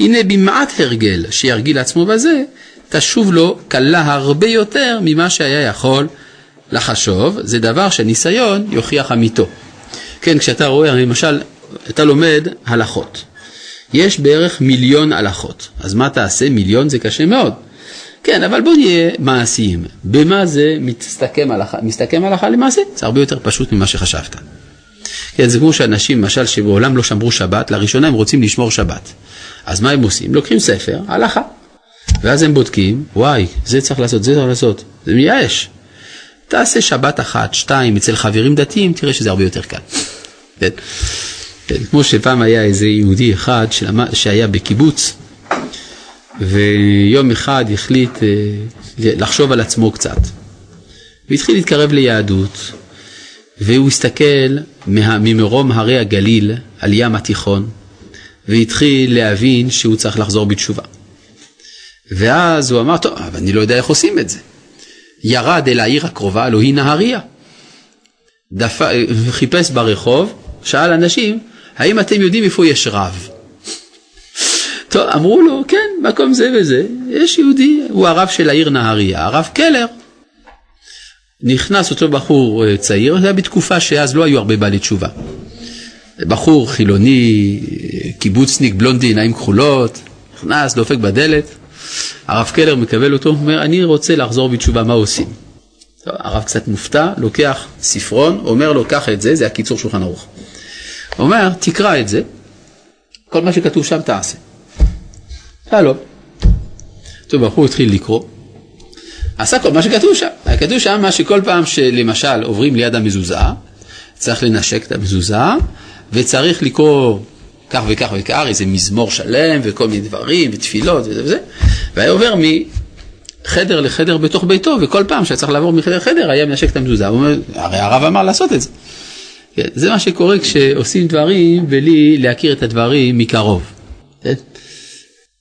הנה במעט הרגל שירגיל עצמו בזה, תשוב לו קלה הרבה יותר ממה שהיה יכול לחשוב, זה דבר שניסיון יוכיח אמיתו. כן, כשאתה רואה, למשל, אתה לומד הלכות. יש בערך מיליון הלכות, אז מה תעשה? מיליון זה קשה מאוד. כן, אבל בוא נהיה מעשיים. במה זה מסתכם הלכה, מסתכם הלכה למעשה? זה הרבה יותר פשוט ממה שחשבת. כן, זה כמו שאנשים, למשל, שבעולם לא שמרו שבת, לראשונה הם רוצים לשמור שבת. אז מה הם עושים? לוקחים ספר, הלכה. ואז הם בודקים, וואי, זה צריך לעשות, זה צריך לעשות. זה מייאש. תעשה שבת אחת, שתיים, אצל חברים דתיים, תראה שזה הרבה יותר קל. כן. כן, כמו שפעם היה איזה יהודי אחד שלמה, שהיה בקיבוץ, ויום אחד החליט אה, לחשוב על עצמו קצת. והתחיל להתקרב ליהדות, והוא הסתכל מה, ממרום הרי הגליל על ים התיכון, והתחיל להבין שהוא צריך לחזור בתשובה. ואז הוא אמר, טוב, אבל אני לא יודע איך עושים את זה. ירד אל העיר הקרובה, הלוא היא נהריה. דפ... חיפש ברחוב, שאל אנשים, האם אתם יודעים איפה יש רב? טוב, אמרו לו, כן, מקום זה וזה, יש יהודי, הוא הרב של העיר נהריה, הרב קלר. נכנס אותו בחור אה, צעיר, זה היה בתקופה שאז לא היו הרבה בעלי תשובה. בחור חילוני, אה, קיבוצניק, בלונדי, עיניים כחולות, נכנס, דופק בדלת, הרב קלר מקבל אותו, אומר, אני רוצה לחזור בתשובה, מה עושים? הרב קצת מופתע, לוקח ספרון, אומר לו, קח את זה, זה הקיצור שולחן ערוך. הוא אומר, תקרא את זה, כל מה שכתוב שם תעשה. שלום. טוב, הבחור התחיל לקרוא, עשה כל מה שכתוב שם. כתוב שם מה שכל פעם שלמשל עוברים ליד המזוזה, צריך לנשק את המזוזה, וצריך לקרוא כך וכך וכך, איזה מזמור שלם וכל מיני דברים ותפילות וזה וזה, והיה עובר מחדר לחדר בתוך ביתו, וכל פעם שהיה צריך לעבור מחדר לחדר היה מנשק את המזוזה, הוא אומר, הרי הרב אמר לעשות את זה. כן, זה מה שקורה כשעושים דברים בלי להכיר את הדברים מקרוב. כן?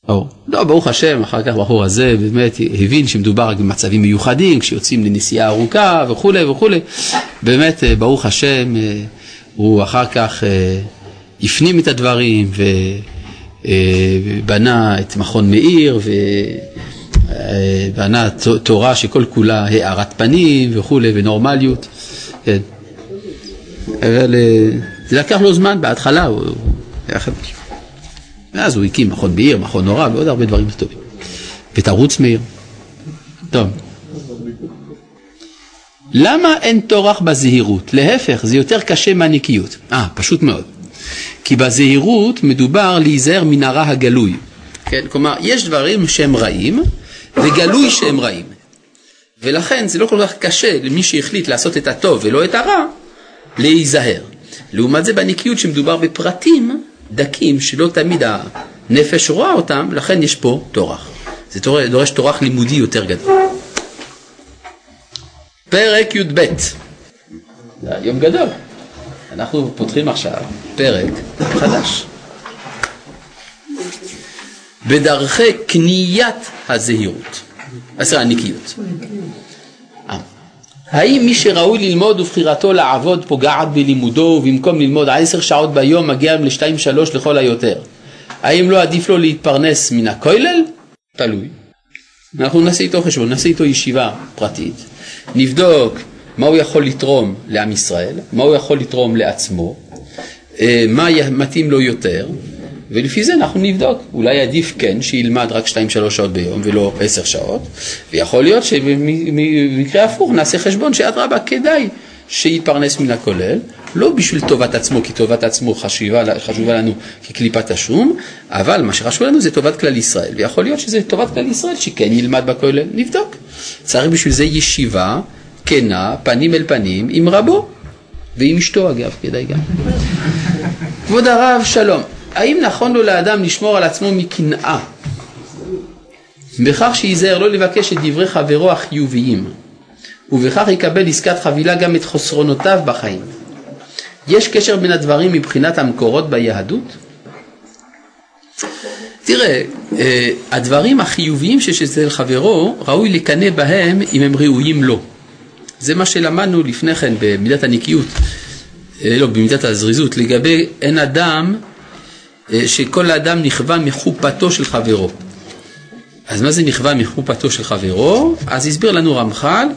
או, לא, ברוך השם, אחר כך הבחור הזה באמת הבין שמדובר רק במצבים מיוחדים, כשיוצאים לנסיעה ארוכה וכולי וכולי. באמת, אה, ברוך השם, אה, הוא אחר כך אה, הפנים את הדברים ובנה את מכון מאיר ובנה תורה שכל כולה הארת פנים וכולי ונורמליות. כן. אבל זה לקח לו זמן בהתחלה, הוא. ואז הוא הקים מכון מאיר, מכון נורא ועוד הרבה דברים טובים. ותרוץ מאיר. טוב. למה אין טורח בזהירות? להפך, זה יותר קשה מהנקיות. אה, פשוט מאוד. כי בזהירות מדובר להיזהר מן הרע הגלוי. כן? כלומר, יש דברים שהם רעים, וגלוי שהם רעים. ולכן זה לא כל כך קשה למי שהחליט לעשות את הטוב ולא את הרע, להיזהר. לעומת זה בנקיות שמדובר בפרטים דקים שלא תמיד הנפש רואה אותם, לכן יש פה טורח. זה דורש טורח לימודי יותר גדול. פרק י"ב, יום גדול. אנחנו פותחים עכשיו פרק חדש. בדרכי קניית הזהירות, עשר הנקיות. אה. האם מי שראוי ללמוד ובחירתו לעבוד פוגעת בלימודו ובמקום ללמוד עשר שעות ביום מגיע לשתיים שלוש לכל היותר? האם לא עדיף לו להתפרנס מן הכולל? תלוי. אנחנו נעשה איתו חשבון, נעשה איתו ישיבה פרטית, נבדוק מה הוא יכול לתרום לעם ישראל, מה הוא יכול לתרום לעצמו, אה, מה מתאים לו יותר, ולפי זה אנחנו נבדוק. אולי עדיף כן שילמד רק 2-3 שעות ביום ולא 10 שעות, ויכול להיות שבמקרה הפוך נעשה חשבון שאדרבה כדאי שיתפרנס מן הכולל, לא בשביל טובת עצמו, כי טובת עצמו חשובה, חשובה לנו כקליפת השום, אבל מה שחשוב לנו זה טובת כלל ישראל, ויכול להיות שזה טובת כלל ישראל שכן ילמד בכולל, נבדוק. צריך בשביל זה ישיבה כנה, פנים אל פנים, עם רבו, ועם אשתו אגב, כדאי גם. כבוד הרב, שלום. האם נכון לו לאדם לשמור על עצמו מקנאה בכך שייזהר לא לבקש את דברי חברו החיוביים ובכך יקבל עסקת חבילה גם את חסרונותיו בחיים. יש קשר בין הדברים מבחינת המקורות ביהדות? תראה, אה, הדברים החיוביים שיש אצל חברו, ראוי לקנא בהם אם הם ראויים לו. זה מה שלמדנו לפני כן במידת הנקיות, אה, לא, במידת הזריזות, לגבי אין אדם אה, שכל אדם נכווה מחופתו של חברו. אז מה זה נכווה מחופתו של חברו? אז הסביר לנו רמח"ל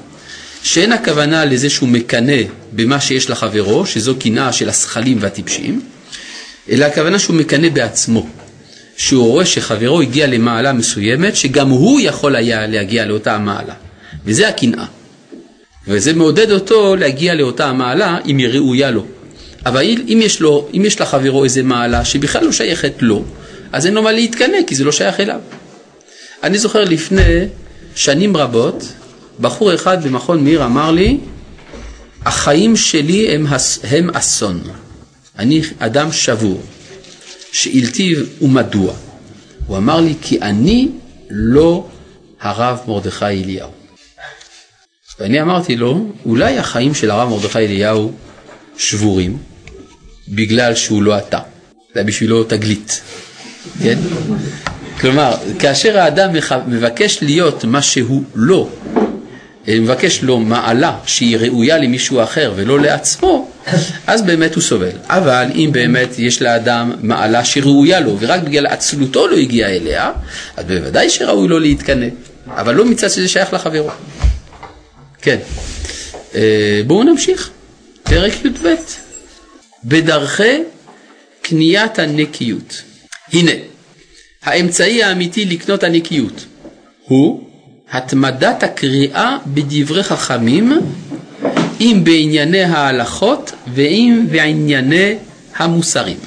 שאין הכוונה לזה שהוא מקנא במה שיש לחברו, שזו קנאה של השכלים והטיפשים, אלא הכוונה שהוא מקנא בעצמו, שהוא רואה שחברו הגיע למעלה מסוימת, שגם הוא יכול היה להגיע לאותה המעלה, וזה הקנאה. וזה מעודד אותו להגיע לאותה המעלה אם היא ראויה לו. אבל אם יש, לו, אם יש לחברו איזה מעלה שבכלל לא שייכת לו, אז אין לו מה להתקנא, כי זה לא שייך אליו. אני זוכר לפני שנים רבות, בחור אחד במכון מאיר אמר לי, החיים שלי הם, הם אסון. אני אדם שבור. שאלתי ומדוע? הוא אמר לי, כי אני לא הרב מרדכי אליהו. ואני אמרתי לו, אולי החיים של הרב מרדכי אליהו שבורים, בגלל שהוא לא אתה, זה בשבילו תגלית, כן? כלומר, כאשר האדם מבקש להיות מה שהוא לא, אה, מבקש לו מעלה שהיא ראויה למישהו אחר ולא לעצמו, אז באמת הוא סובל. אבל אם באמת יש לאדם מעלה שראויה לו ורק בגלל עצלותו לא הגיע אליה, אז בוודאי שראוי לו להתקנא, אבל לא מצד שזה שייך לחברו. כן. אה, בואו נמשיך. פרק י"ב. בדרכי קניית הנקיות. הנה, האמצעי האמיתי לקנות הנקיות הוא התמדת הקריאה בדברי חכמים, אם בענייני ההלכות ואם בענייני המוסרים.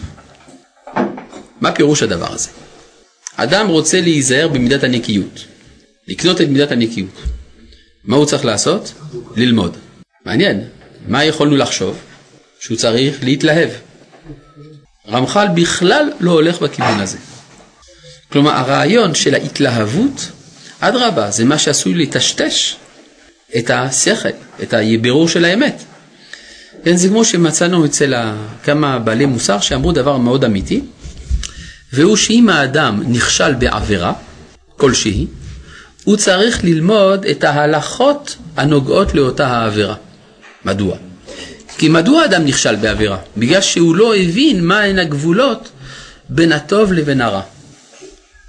מה פירוש הדבר הזה? אדם רוצה להיזהר במידת הנקיות, לקנות את מידת הנקיות. מה הוא צריך לעשות? ללמוד. מעניין, מה יכולנו לחשוב? שהוא צריך להתלהב. רמח"ל בכלל לא הולך בכיוון הזה. כלומר, הרעיון של ההתלהבות, אדרבה, זה מה שעשוי לטשטש את השכל, את הבירור של האמת. כן, זה כמו שמצאנו אצל כמה בעלי מוסר שאמרו דבר מאוד אמיתי, והוא שאם האדם נכשל בעבירה כלשהי, הוא צריך ללמוד את ההלכות הנוגעות לאותה העבירה. מדוע? כי מדוע אדם נכשל בעבירה? בגלל שהוא לא הבין מהן הגבולות בין הטוב לבין הרע.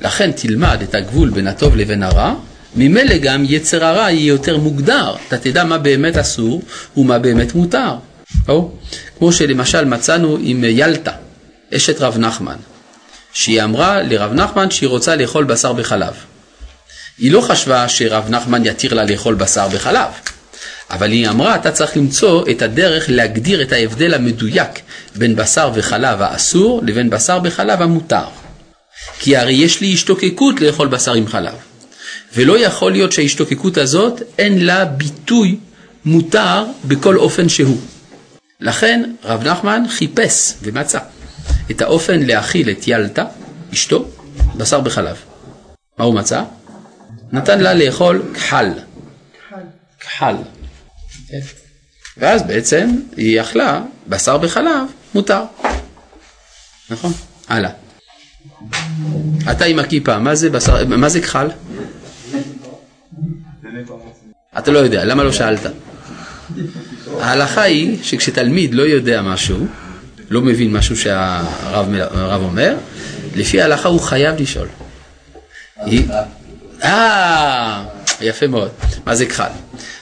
לכן תלמד את הגבול בין הטוב לבין הרע, ממילא גם יצר הרע יהיה יותר מוגדר, אתה תדע מה באמת אסור ומה באמת מותר. או, כמו שלמשל מצאנו עם ילטה, אשת רב נחמן, שהיא אמרה לרב נחמן שהיא רוצה לאכול בשר בחלב. היא לא חשבה שרב נחמן יתיר לה לאכול בשר בחלב, אבל היא אמרה, אתה צריך למצוא את הדרך להגדיר את ההבדל המדויק בין בשר וחלב האסור לבין בשר בחלב המותר. כי הרי יש לי השתוקקות לאכול בשר עם חלב. ולא יכול להיות שההשתוקקות הזאת אין לה ביטוי מותר בכל אופן שהוא. לכן רב נחמן חיפש ומצא את האופן להאכיל את ילתה, אשתו, בשר בחלב. מה הוא מצא? נתן לה לאכול כחל. כחל. ואז בעצם היא אכלה בשר בחלב, מותר. נכון? הלאה. אתה עם הכיפה, מה זה בשר, מה זה כחל? אתה לא יודע, למה לא שאלת? ההלכה היא שכשתלמיד לא יודע משהו, לא מבין משהו שהרב אומר, לפי ההלכה הוא חייב לשאול. אה, יפה מאוד. מה זה כחל?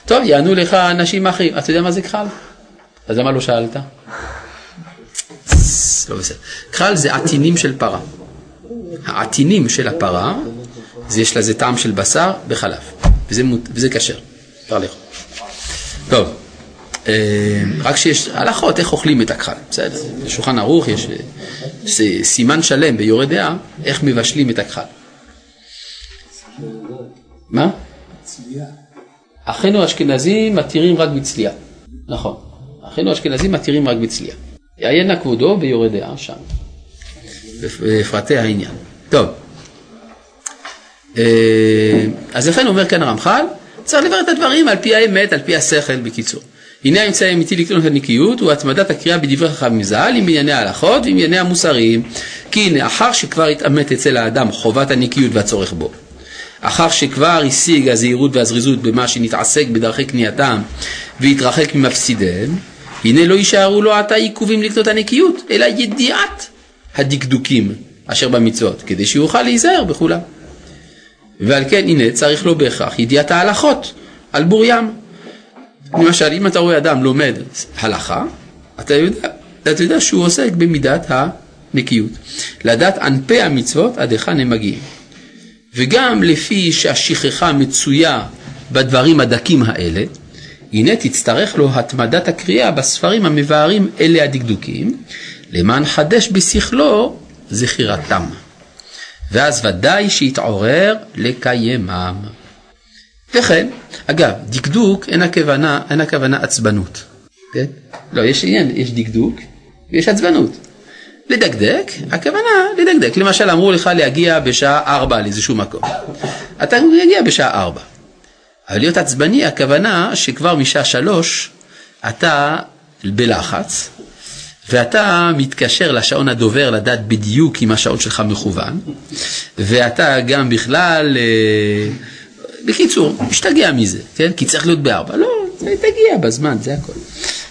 טוב, יענו לך אנשים אחרים. אתה יודע מה זה כחל? אז למה לא שאלת? לא בסדר. כחל זה עטינים של פרה. העטינים של הפרה, יש לזה טעם של בשר בחלב, וזה, כשר. טוב, אה, רק שיש הלכות איך אוכלים את הכחל, בסדר, בשולחן ערוך יש אה, סימן שלם ביורד דעה איך מבשלים את הכחל. מה? צלייה. אחינו האשכנזים מתירים רק בצלייה, נכון, אחינו האשכנזים מתירים רק בצלייה. יעיין נא כבודו ביורד דעה שם, בפרטי העניין. טוב, אה, אז לכן אומר כאן הרמח"ל, צריך לברר את הדברים על פי האמת, על פי השכל, בקיצור. הנה האמצעי האמיתי לקטון את הנקיות הוא התמדת הקריאה בדברי חכם ז"ל עם ענייני ההלכות ועם ענייני המוסריים. כי הנה, אחר שכבר התעמת אצל האדם חובת הנקיות והצורך בו, אחר שכבר השיג הזהירות והזריזות במה שנתעסק בדרכי קנייתם והתרחק ממפסידיהם, הנה לא יישארו לו עתה עיכובים לקנות הנקיות, אלא ידיעת הדקדוקים אשר במצוות, כדי שיוכל להיזהר בכולם. ועל כן, הנה, צריך לו בהכרח ידיעת ההלכות על בור ים. למשל, אם אתה רואה אדם לומד הלכה, אתה יודע, אתה יודע שהוא עוסק במידת הנקיות. לדעת ענפי המצוות עד היכן הם מגיעים. וגם לפי שהשכחה מצויה בדברים הדקים האלה, הנה תצטרך לו התמדת הקריאה בספרים המבארים אלה הדקדוקים, למען חדש בשכלו זכירתם. ואז ודאי שיתעורר לקיימם. וכן, אגב, דקדוק אין הכוונה, אין הכוונה עצבנות, כן? לא, יש עניין, יש דקדוק ויש עצבנות. לדקדק, הכוונה לדקדק. למשל אמרו לך להגיע בשעה ארבע לאיזשהו מקום. אתה מגיע בשעה ארבע. אבל להיות עצבני, הכוונה שכבר משעה שלוש אתה בלחץ, ואתה מתקשר לשעון הדובר לדעת בדיוק אם השעון שלך מכוון, ואתה גם בכלל, אה, בקיצור, משתגע מזה, כן? כי צריך להיות בארבע. לא, תגיע בזמן, זה הכל.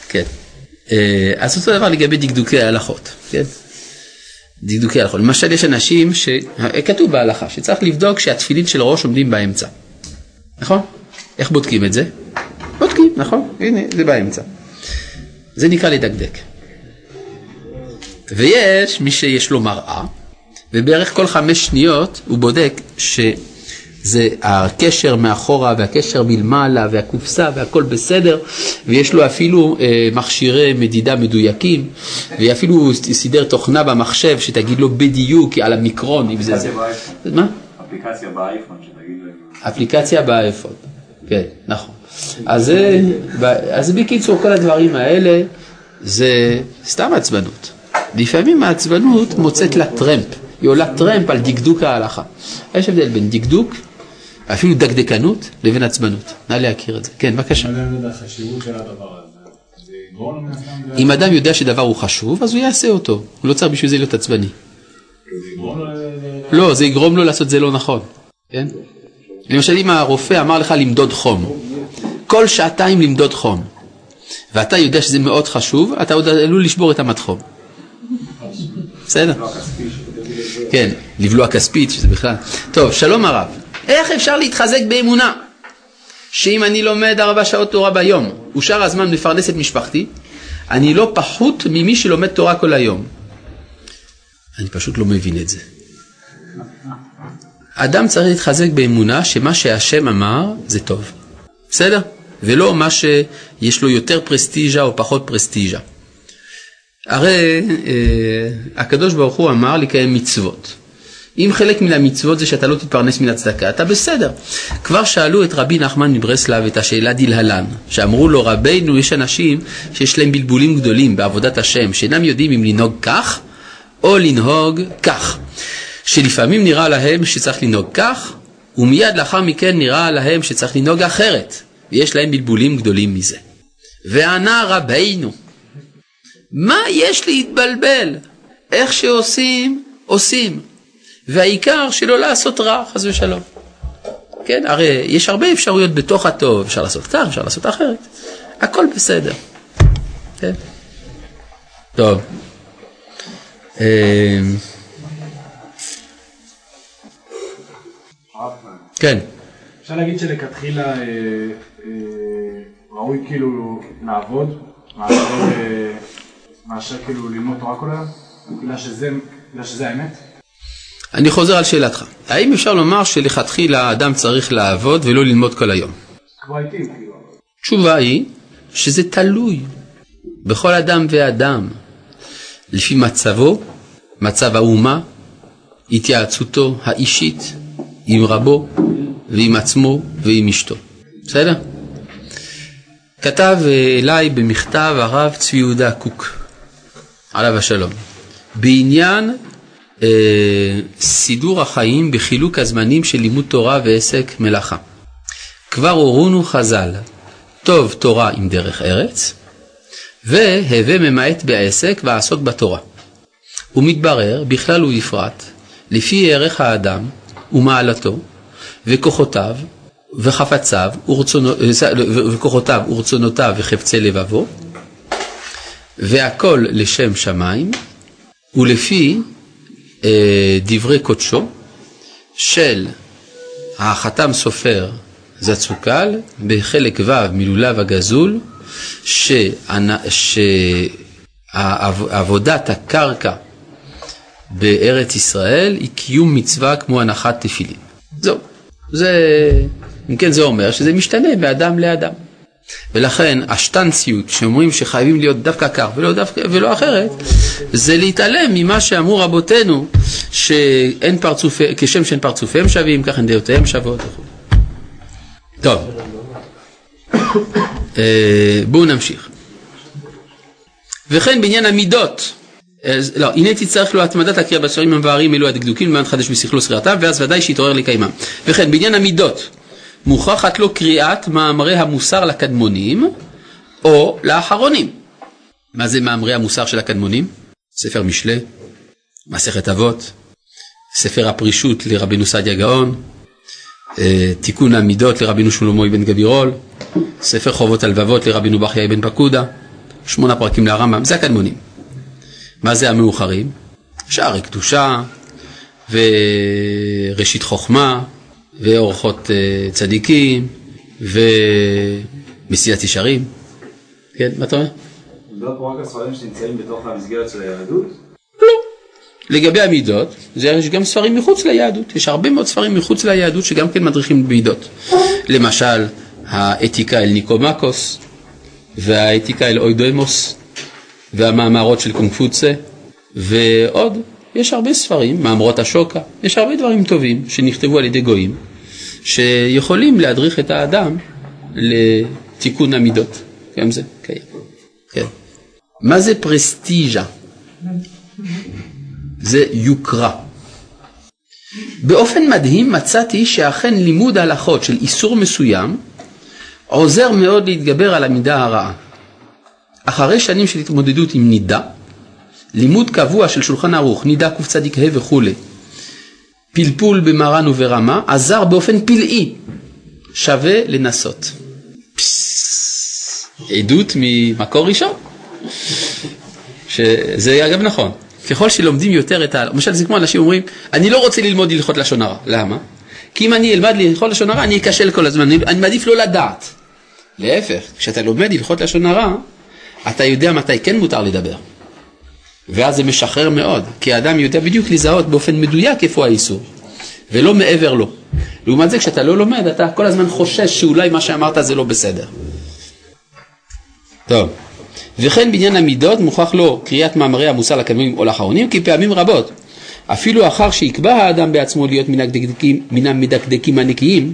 כן. אה, אז אותו דבר לגבי דקדוקי ההלכות, כן? דקדוקי ההלכות. למשל יש אנשים שכתוב בהלכה שצריך לבדוק שהתפילין של ראש עומדים באמצע. נכון? איך בודקים את זה? בודקים, נכון? הנה, זה באמצע. זה נקרא לדקדק. ויש מי שיש לו מראה, ובערך כל חמש שניות הוא בודק שזה הקשר מאחורה והקשר מלמעלה והקופסה והכל בסדר, ויש לו אפילו אה, מכשירי מדידה מדויקים, ואפילו סידר תוכנה במחשב שתגיד לו בדיוק על המיקרון, אם זה זה. מה? אפליקציה באייפון שתגיד לו. אפליקציה באייפון, כן, נכון. אז, אז בקיצור, כל הדברים האלה זה סתם עצבנות. לפעמים העצבנות מוצאת לה טרמפ, היא עולה טרמפ על דקדוק ההלכה. יש הבדל בין דקדוק, אפילו דקדקנות, לבין עצבנות. נא להכיר את זה. כן, בבקשה. אם אדם יודע שדבר הוא חשוב, אז הוא יעשה אותו. הוא לא צריך בשביל זה להיות עצבני. לא, זה יגרום לו לעשות זה לא נכון. כן? למשל אם הרופא אמר לך למדוד חום, כל שעתיים למדוד חום, ואתה יודע שזה מאוד חשוב, אתה עוד עלול לשבור את המד חום. בסדר? כן, לבלוע כספית, שזה בכלל. טוב, שלום הרב. איך אפשר להתחזק באמונה? שאם אני לומד ארבע שעות תורה ביום, ושאר הזמן מפרנס את משפחתי, אני לא פחות ממי שלומד תורה כל היום. אני פשוט לא מבין את זה. אדם צריך להתחזק באמונה שמה שהשם אמר זה טוב. בסדר? ולא מה שיש לו יותר פרסטיז'ה או פחות פרסטיז'ה. הרי אה, הקדוש ברוך הוא אמר לקיים מצוות. אם חלק מן המצוות זה שאתה לא תתפרנס מן הצדקה, אתה בסדר. כבר שאלו את רבי נחמן מברסלב את השאלה דלהלן, שאמרו לו, רבינו, יש אנשים שיש להם בלבולים גדולים בעבודת השם, שאינם יודעים אם לנהוג כך או לנהוג כך. שלפעמים נראה להם שצריך לנהוג כך, ומיד לאחר מכן נראה להם שצריך לנהוג אחרת, ויש להם בלבולים גדולים מזה. וענה רבינו, מה יש להתבלבל? איך שעושים, עושים. והעיקר שלא לעשות רע, חס ושלום. כן, הרי יש הרבה אפשרויות בתוך הטוב, אפשר לעשות כך, אפשר לעשות אחרת. הכל בסדר. כן. טוב. אמ, כן. אפשר להגיד שלכתחילה אה, אה, ראוי כאילו לעבוד, מאשר, אה, כאילו ללמוד תורה כל היום? בגלל שזה האמת? אני חוזר על שאלתך. האם אפשר לומר שלכתחילה האדם צריך לעבוד ולא ללמוד כל היום? כאילו. התשובה היא שזה תלוי בכל אדם ואדם, לפי מצבו, מצב האומה, התייעצותו האישית עם רבו ועם עצמו ועם אשתו. בסדר? כתב אליי במכתב הרב צבי יהודה קוק, עליו השלום, בעניין אה, סידור החיים בחילוק הזמנים של לימוד תורה ועסק מלאכה. כבר הורונו חז"ל, טוב תורה עם דרך ארץ, והווה ממעט בעסק ועסוק בתורה. ומתברר, בכלל ובפרט, לפי ערך האדם ומעלתו, וכוחותיו, וחפציו, ורצונו, וכוחותיו, ורצונותיו, וחפצי לבבו, והכל לשם שמיים, ולפי אה, דברי קודשו של החתם סופר זצוק"ל בחלק ו' מלולב הגזול, שעבודת הקרקע בארץ ישראל היא קיום מצווה כמו הנחת תפילין. זהו, זה, אם כן זה אומר שזה משתנה מאדם לאדם. ולכן השטנציות שאומרים שחייבים להיות דווקא כך ולא, דווקא, ולא אחרת, זה להתעלם ממה שאמרו רבותינו, שאין פרצופי, כשם שאין פרצופיהם שווים, כך הן דעותיהם שוות וכו'. טוב, אה, בואו נמשיך. וכן בעניין המידות, אז, לא, הנה תצטרך לו התמדת הקריאה בספרים המבארים אלו הדקדוקים למען חדש בשכלו שכירתם, ואז ודאי שיתעורר לקיימם. וכן בעניין המידות, מוכרחת לו קריאת מאמרי המוסר לקדמונים או לאחרונים. מה זה מאמרי המוסר של הקדמונים? ספר משלי, מסכת אבות, ספר הפרישות לרבינו סעדיה גאון, אה, תיקון המידות לרבינו שלמה אבן גבירול, ספר חובות הלבבות לרבינו בכיה אבן פקודה, שמונה פרקים לרמב"ם, זה הקדמונים. מה זה המאוחרים? שערי קדושה וראשית חוכמה ואורחות אה, צדיקים ומסיעת ישרים. כן, מה אתה אומר? מדובר לא פה רק על ספרים שנמצאים בתוך המסגרת של היהדות? לא. לגבי המידות, יש גם ספרים מחוץ ליהדות, יש הרבה מאוד ספרים מחוץ ליהדות שגם כן מדריכים במידות. למשל, האתיקה אל ניקומקוס, והאתיקה אל אוידוימוס, והמאמרות של קונפוצה, ועוד, יש הרבה ספרים, מאמרות השוקה, יש הרבה דברים טובים שנכתבו על ידי גויים, שיכולים להדריך את האדם לתיקון המידות, גם זה קיים. כן. מה זה פרסטיז'ה? זה יוקרה. באופן מדהים מצאתי שאכן לימוד הלכות של איסור מסוים עוזר מאוד להתגבר על המידה הרעה. אחרי שנים של התמודדות עם נידה, לימוד קבוע של שולחן ערוך, נידה קצ"ה וכולי, פלפול במרן וברמה, עזר באופן פלאי, שווה לנסות. עדות ממקור ראשון, שזה אגב נכון. ככל שלומדים יותר את ה... למשל זה כמו אנשים אומרים, אני לא רוצה ללמוד הלכות לשון הרע. למה? כי אם אני אלמד הלכות לשון הרע, אני אכשל כל הזמן, אני, אני מעדיף לא לדעת. להפך, כשאתה לומד הלכות לשון הרע, אתה יודע מתי כן מותר לדבר. ואז זה משחרר מאוד, כי האדם יודע בדיוק לזהות באופן מדויק איפה האיסור, ולא מעבר לו. לעומת זה, כשאתה לא לומד, אתה כל הזמן חושש שאולי מה שאמרת זה לא בסדר. טוב. וכן בעניין המידות מוכרח לו קריאת מאמרי המוסר לקדמים או לאחרונים כי פעמים רבות אפילו אחר שיקבע האדם בעצמו להיות מן המדקדקים, מן המדקדקים הנקיים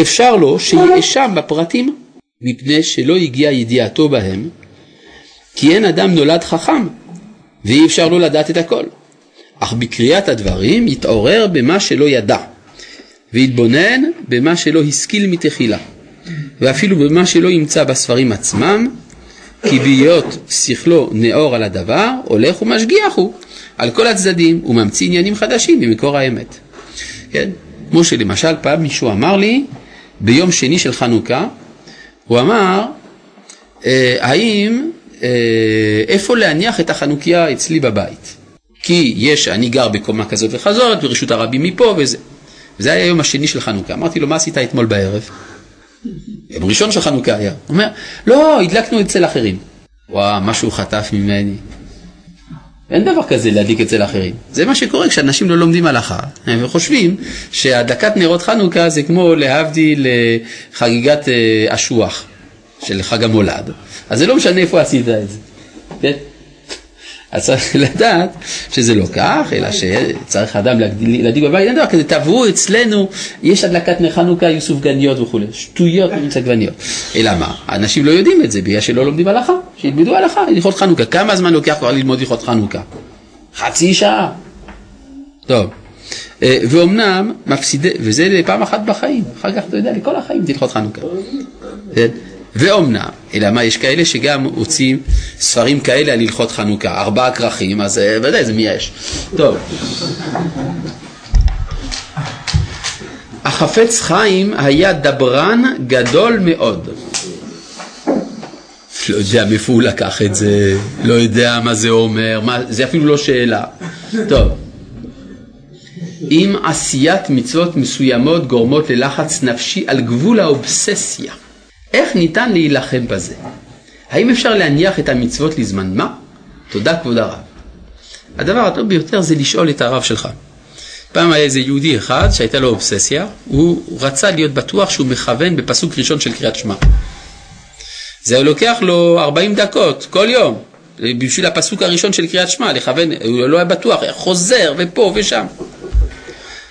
אפשר לו שיאשם בפרטים מפני שלא הגיעה ידיעתו בהם כי אין אדם נולד חכם ואי אפשר לו לדעת את הכל אך בקריאת הדברים יתעורר במה שלא ידע ויתבונן במה שלא השכיל מתחילה ואפילו במה שלא ימצא בספרים עצמם כי בהיות שכלו נאור על הדבר, הולך ומשגיח הוא על כל הצדדים וממציא עניינים חדשים ממקור האמת. כן? כמו שלמשל פעם מישהו אמר לי ביום שני של חנוכה, הוא אמר, אה, האם, איפה להניח את החנוכיה אצלי בבית? כי יש, אני גר בקומה כזאת וכזאת, ברשות הרבים מפה וזה. וזה היה היום השני של חנוכה. אמרתי לו, מה עשית אתמול בערב? יום ראשון של חנוכה היה. הוא אומר, לא, הדלקנו אצל אחרים. וואה, משהו חטף ממני. אין דבר כזה להדליק אצל אחרים. זה מה שקורה כשאנשים לא לומדים הלכה. הם חושבים שהדלקת נרות חנוכה זה כמו להבדיל לחגיגת אה, אשוח של חג המולד. אז זה לא משנה איפה עשית את זה. כן? אז צריך לדעת שזה לא כך, אלא שצריך אדם להדליק בבית, אין דבר כזה, תבואו אצלנו, יש הדלקת נר חנוכה, יהיו סופגניות וכולי, שטויות עם סגבניות. אלא מה? אנשים לא יודעים את זה, בגלל שלא לומדים הלכה, שילמדו הלכה, הלכות חנוכה. כמה זמן לוקח כבר ללמוד הלכות חנוכה? חצי שעה. טוב, אה, ואומנם מפסידי, וזה פעם אחת בחיים, אחר כך אתה יודע, לכל החיים זה הלכות חנוכה. ואומנם, אלא מה, יש כאלה שגם הוצאים ספרים כאלה על הלכות חנוכה, ארבעה כרכים, אז אה, ודאי זה מי יש. טוב. החפץ חיים היה דברן גדול מאוד. לא יודע מאיפה הוא לקח את זה, לא יודע מה זה אומר, מה, זה אפילו לא שאלה. טוב. אם עשיית מצוות מסוימות גורמות ללחץ נפשי על גבול האובססיה, איך ניתן להילחם בזה? האם אפשר להניח את המצוות לזמן מה? תודה כבוד הרב. הדבר הטוב ביותר זה לשאול את הרב שלך. פעם היה איזה יהודי אחד שהייתה לו אובססיה, הוא רצה להיות בטוח שהוא מכוון בפסוק ראשון של קריאת שמע. זה לוקח לו 40 דקות כל יום, בשביל הפסוק הראשון של קריאת שמע, לכוון, הוא לא היה בטוח, היה חוזר ופה ושם.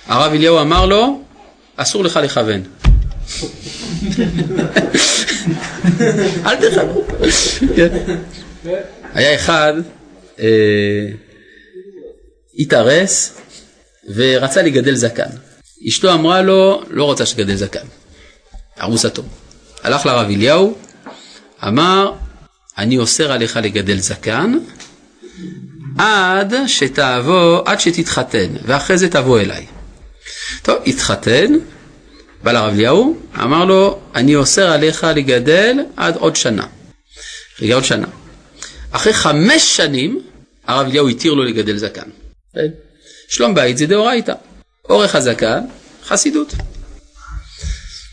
הרב אליהו אמר לו, אסור לך לכוון. אל תכוון. היה אחד, אה, התארס ורצה לגדל זקן. אשתו אמרה לו, לא רוצה שתגדל זקן, ארוסתו. הלך לרב אליהו, אמר, אני אוסר עליך לגדל זקן עד שתבוא, עד שתתחתן, ואחרי זה תבוא אליי. טוב, התחתן, בא לרב אליהו, אמר לו, אני אוסר עליך לגדל עד עוד שנה. רגע עוד שנה. אחרי חמש שנים, הרב אליהו התיר לו לגדל זקן. כן? שלום בית זה דאורייתא. אורך הזקן, חסידות.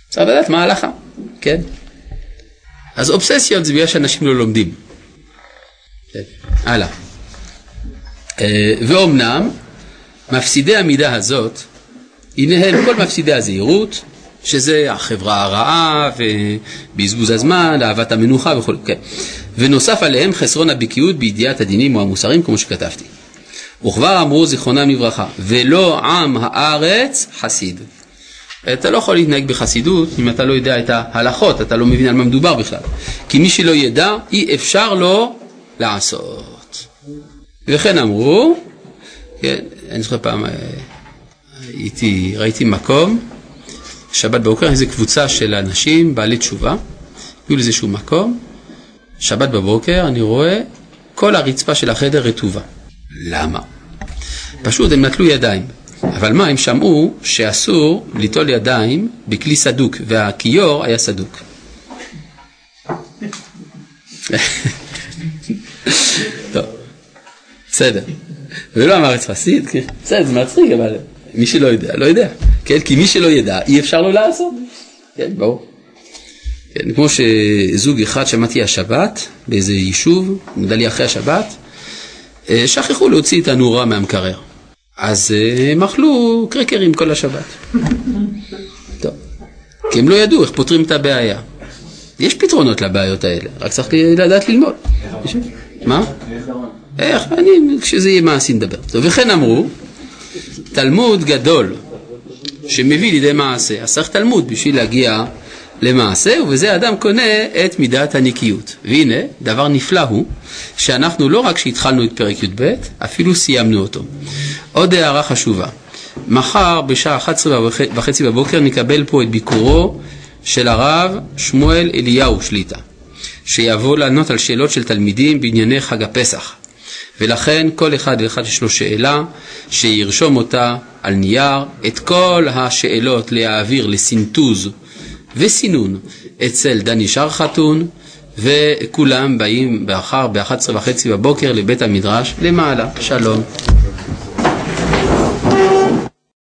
צריך לדעת מה ההלכה, כן? אז אובססיות זה בגלל שאנשים לא לומדים. כן, הלאה. אה, ואומנם, מפסידי המידה הזאת, הנה הם כל מפסידי הזהירות, שזה החברה הרעה ובזבוז הזמן, אהבת המנוחה וכו', כן. ונוסף עליהם חסרון הבקיאות בידיעת הדינים או המוסרים כמו שכתבתי. וכבר אמרו זיכרונם לברכה, ולא עם הארץ חסיד. אתה לא יכול להתנהג בחסידות אם אתה לא יודע את ההלכות, אתה לא מבין על מה מדובר בכלל. כי מי שלא ידע, אי אפשר לו לעשות. וכן אמרו, כן, אני זוכר פעם, אה, הייתי, ראיתי מקום שבת בבוקר, איזו קבוצה של אנשים בעלי תשובה, היו לאיזשהו מקום, שבת בבוקר אני רואה כל הרצפה של החדר רטובה. למה? פשוט הם נטלו ידיים, אבל מה, הם שמעו שאסור ליטול ידיים בכלי סדוק, והכיור היה סדוק. טוב, בסדר. ולא אמר את חסיד, בסדר, זה מצחיק, אבל מי שלא יודע, לא יודע. כן? כי מי שלא ידע, אי אפשר לו לעשות. כן, ברור. כן, כמו שזוג אחד שמעתי השבת באיזה יישוב, נודע לי אחרי השבת, אה, שכחו להוציא את הנורה מהמקרר. אז אה, הם אכלו קרקרים כל השבת. טוב. כי הם לא ידעו איך פותרים את הבעיה. יש פתרונות לבעיות האלה, רק צריך לדעת ללמוד. מה? איך? אני, כשזה יהיה מעשי נדבר. טוב, וכן אמרו, תלמוד גדול שמביא לידי מעשה, אז צריך תלמוד בשביל להגיע למעשה, ובזה אדם קונה את מידת הנקיות. והנה, דבר נפלא הוא, שאנחנו לא רק שהתחלנו את פרק י"ב, אפילו סיימנו אותו. עוד הערה חשובה, מחר בשעה 11 וחצי בבוקר נקבל פה את ביקורו של הרב שמואל אליהו שליטה, שיבוא לענות על שאלות של תלמידים בענייני חג הפסח. ולכן כל אחד ואחד יש לו שאלה, שירשום אותה על נייר, את כל השאלות להעביר לסינטוז וסינון אצל דני שר חתון, וכולם באים באחר ב-11 וחצי בבוקר לבית המדרש למעלה. שלום.